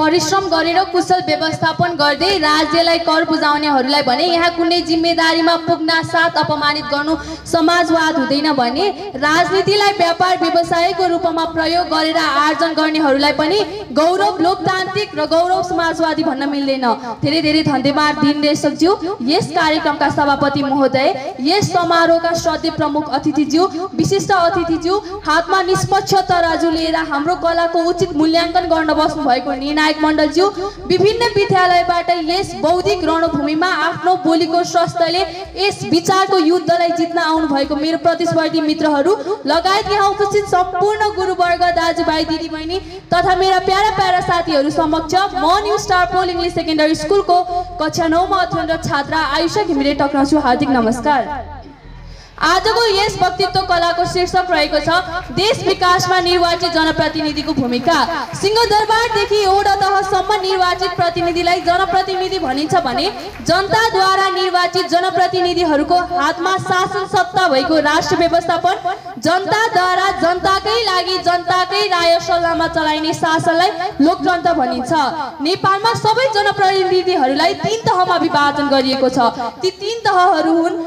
परिश्रम गरेर कुशल व्यवस्थापन गर्दै राज्यलाई कर बुझाउनेहरूलाई भने यहाँ कुनै जिम्मेदारीमा पुग्न साथ अपमानित गर्नु समाजवाद हुँदैन भने राजनीतिलाई व्यापार व्यवसायको रूपमा प्रयोग गरेर आर्जन गर्नेहरूलाई पनि गौरव लोकतान्त्रिक र गौरव समाजवादी भन्न मिल्दैन। धेरै धेरै धन्यवाद दिन रेशकज्यू यस कार्यक्रमका सभापति महोदय यस समारोहका श्रद्धेय प्रमुख अतिथिज्यू विशिष्ट अतिथिज्यू हातमा निष्पक्ष तराजु लिएर हाम्रो कलाको उचित मूल्याङ्कन गर्न बस्नु भएको निर्णायक मण्डलज्यू विभिन्न विद्यालयबाट यस बौद्धिक रणभूमिमा आफ्नो बोलीको स्वस्थले यस विचारको युद्धलाई जित्न आउनु भएको मेरो प्रतिस्पर्धी मित्रहरू लगायत यहाँ उपस्थित सम्पूर्ण गुरुवर्ग दाजुभाइ दिदीबहिनी तथा मेरा प्यारा प्यारा साथीहरू समक्ष म New Star Pole English Secondary स्कुलको कक्षा नौमा अध्ययनरत छात्रा आयुषा घिमिरे टक्राउँछु हार्दिक नमस्कार। आजको यस वक्तित्व कलाको शीर्षक रहेको छ देश विकासमा निर्वाचित जनप्रतिनिधिको भूमिका। सिंहदरबारदेखि एउटा तहसम्म निर्वाचित प्रतिनिधिलाई जनप्रतिनिधि भनिन्छ भने जनताद्वारा निर्वाचित जनप्रतिनिधिहरूको हातमा शासन सत्ता भएको राष्ट्र व्यवस्थापन जनताद्वारा जनताकै लागि जनताकै राय सल्लाहमा चलाइने शासनलाई लोकतन्त्र भनिन्छ। नेपालमा सबै जनप्रतिनिधिहरूलाई तीन तहमा विभाजन गरिएको छ। ती तीन तहहरू हुन्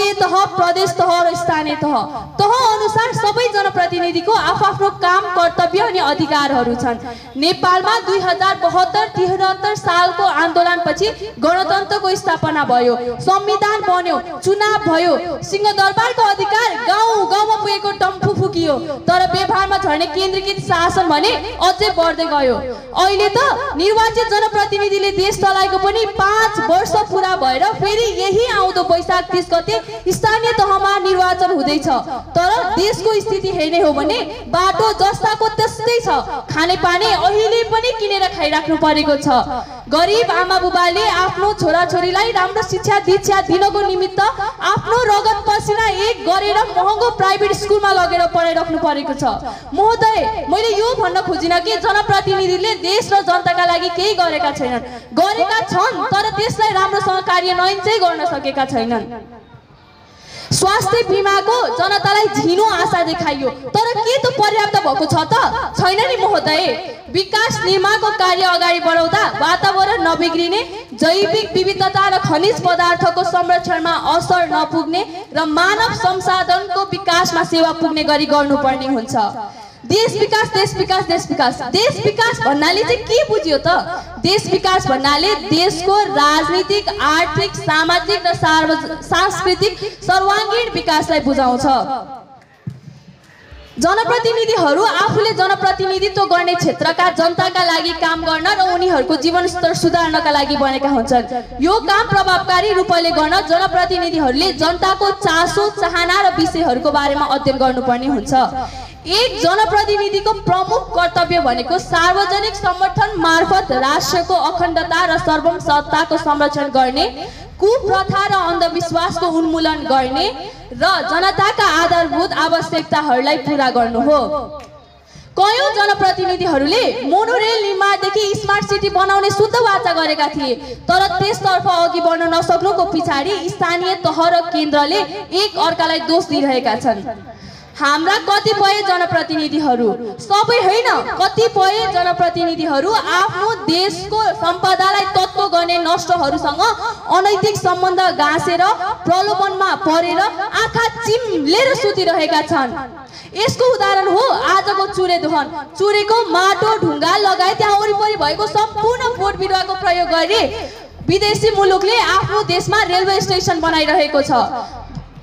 सङ्घीय तह प्रदेश तह र स्थानीय तह। तह अनुसार सबै जनप्रतिनिधिको आफ्नो काम कर्तव्य अनि अधिकारहरू छन्। नेपालमा दुई हजार बहत्तर तिहत्तर सालको आन्दोलनपछि गणतन्त्रको स्थापना भयो। संविधान बन्यो चुनाव भयो। सिंहदरबारको अधिकार गाउँ गाउँमा पुगेको टम्फु फुकियो। तर व्यवहारमा झर्ने केन्द्रीकृत शासन भने अझै बढ्दै गयो। अहिले त निर्वाचित जनप्रतिनिधिले देश चलाएको पनि पाँच वर्ष पुरा भएर फेरि यही आउँदो वैशाख तिस गते स्थानीय तहमा निर्वाचन हुँदैछ। तर देशको स्थिति हेर्ने हो भने बाटो जस्ताको त्यस्तै छ। खाने पानी अहिले पनि किनेर खाइराख्नु परेको छ। गरिब आमा बुबाले आफ्नो छोराछोरीलाई राम्रो शिक्षा दीक्षा दिनको निमित्त आफ्नो रगत पसिना एक गरेर महँगो प्राइभेट स्कुलमा लगेर पढाइराख्नु परेको छ। महोदय मैले यो भन्न खोजिनँ कि जनप्रतिनिधिले देश र जनताका लागि केही गरेका छैनन्। गरेका छन् तर त्यसलाई राम्रोसँग कार्यान्वयन चाहिँ गर्न सकेका छैनन्। स्वास्थ्य बिमाको जनतालाई झिनो आशा देखाइयो। तर के त पर्याप्त भएको छ त? छैन नि महोदय। विकास निर्माणको कार्य अगाडि बढाउँदा वातावरण नबिग्रिने जैविक विविधता र खनिज पदार्थको संरक्षणमा असर नपुग्ने र मानव संसाधनको विकासमा सेवा पुग्ने गरी गर्नुपर्ने हुन्छ। देश विकास देश विकास देश विकास। देश विकास भन्नाले चाहिँ के बुझ्यो त? देश विकास भन्नाले देशको राजनीतिक आर्थिक सामाजिक र सांस्कृतिक सर्वाङ्गीण विकासलाई बुझाउँछ। जनप्रतिनिधिहरू आफूले जनप्रतिनिधित्व गर्ने क्षेत्रका जनताका लागि काम गर्न र उनीहरूको जीवनस्तर सुधार्नका लागि बनेका हुन्छन्। यो काम प्रभावकारी रूपले गर्न जनप्रतिनिधिहरूले जनताको चासो चाहना र विषयहरूको बारेमा अध्ययन गर्नुपर्ने हुन्छ। एक जनप्रतिनिधिको प्रमुख कर्तव्य भनेको सार्वजनिक समर्थन मार्फत राष्ट्रको अखण्डता र सार्वभौमसत्ताको संरक्षण गर्ने कुप्रथा र अन्धविश्वासको उन्मूलन गर्ने र जनताका आधारभूत आवश्यकताहरूलाई पुरा गर्नु हो। कयौँ जनप्रतिनिधिहरूले मोनोरेल निर्माणदेखि स्मार्ट सिटी बनाउने शुद्ध वाचा गरेका थिए। तर त्यसतर्फ अघि बढ्न नसक्नुको पछाडि स्थानीय तह र केन्द्रले एक अर्कालाई दोष दिइरहेका छन्। हाम्रा कतिपय जनप्रतिनिधिहरू सबै होइन कतिपय जनप्रतिनिधिहरू आफ्नो देशको सम्पदालाई तत्त्व गर्ने नष्टहरूसँग अनैतिक सम्बन्ध गाँसेर प्रलोभनमा परेर आँखा चिम्लेर सुतिरहेका छन्। यसको उदाहरण हो आजको चुरे दोहन। चुरेको माटो ढुङ्गा लगायत त्यहाँ वरिपरि भएको सम्पूर्ण बोट बिरुवाको प्रयोग गरी विदेशी मुलुकले आफ्नो देशमा रेलवे स्टेसन बनाइरहेको छ।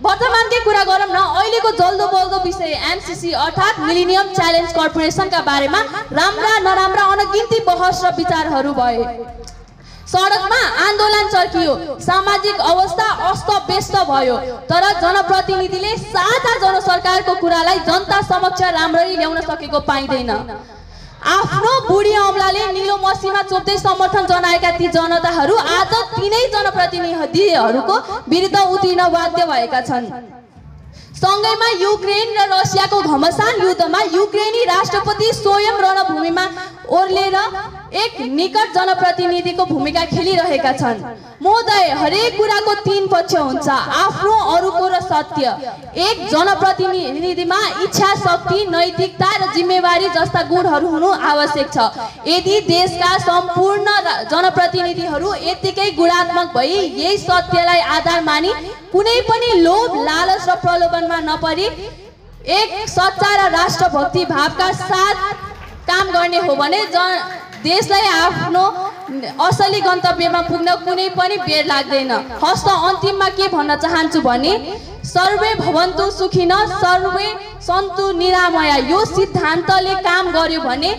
वर्तमानकै कुरा गरौँ न अहिलेको जल्दो बल्दो विषय एमसिसी अर्थात् मिलिनियम च्यालेन्ज कर्पोरेसनका बारेमा राम्रा नराम्रा अनगिन्ती बहस र विचारहरू भए। सडकमा आन्दोलन चर्कियो सामाजिक अवस्था अस्त व्यस्त भयो तर जनप्रतिनिधिले साझा जनसरकारको कुरालाई जनता समक्ष राम्ररी ल्याउन सकेको पाइँदैन। आफ्नो बुढी औँलाले निलो मसीमा चोप्दै समर्थन जनाएका ती जनताहरू आज तिनै जनप्रतिनिधिहरूको विरुद्ध उत्रिन बाध्य भएका छन्। सँगैमा युक्रेन र रसियाको घमसान युद्धमा युक्रेनी राष्ट्रपति स्वयं रणभूमिमा ओर्लेर एक निकट जनप्रतिनिधिको भूमिका खेलिरहेका छन्। महोदय हरेक कुराको तीन पक्ष हुन्छ। आफ्नो अरूको र सत्य। एक जनप्रतिनिधिमा इच्छा शक्ति नैतिकता र जिम्मेवारी जस्ता गुणहरू हुनु आवश्यक छ। यदि देशका सम्पूर्ण जनप्रतिनिधिहरू यत्तिकै गुणात्मक भई यही सत्यलाई आधार मानि कुनै पनि लोभ लालच र प्रलोभनमा नपरी एक सच्चा र राष्ट्रभक्ति भावका साथ काम गर्ने हो भने ज देशलाई आफ्नो असली गन्तव्यमा पुग्न कुनै पनि बेर लाग्दैन। हस्त अन्तिममा के भन्न चाहन्छु भने सर्वे भवन्तु सुखिन सर्वे सन्तु निरामया। यो सिद्धान्तले काम गर्यो भने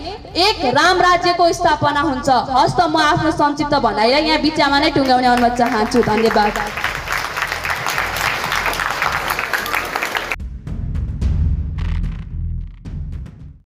एक राम राज्यको स्थापना हुन्छ। हस्त म आफ्नो संक्षिप्त भनाइलाई यहाँ बिचमा नै टुङ्गाउने अनुरोध चाहन्छु। धन्यवाद।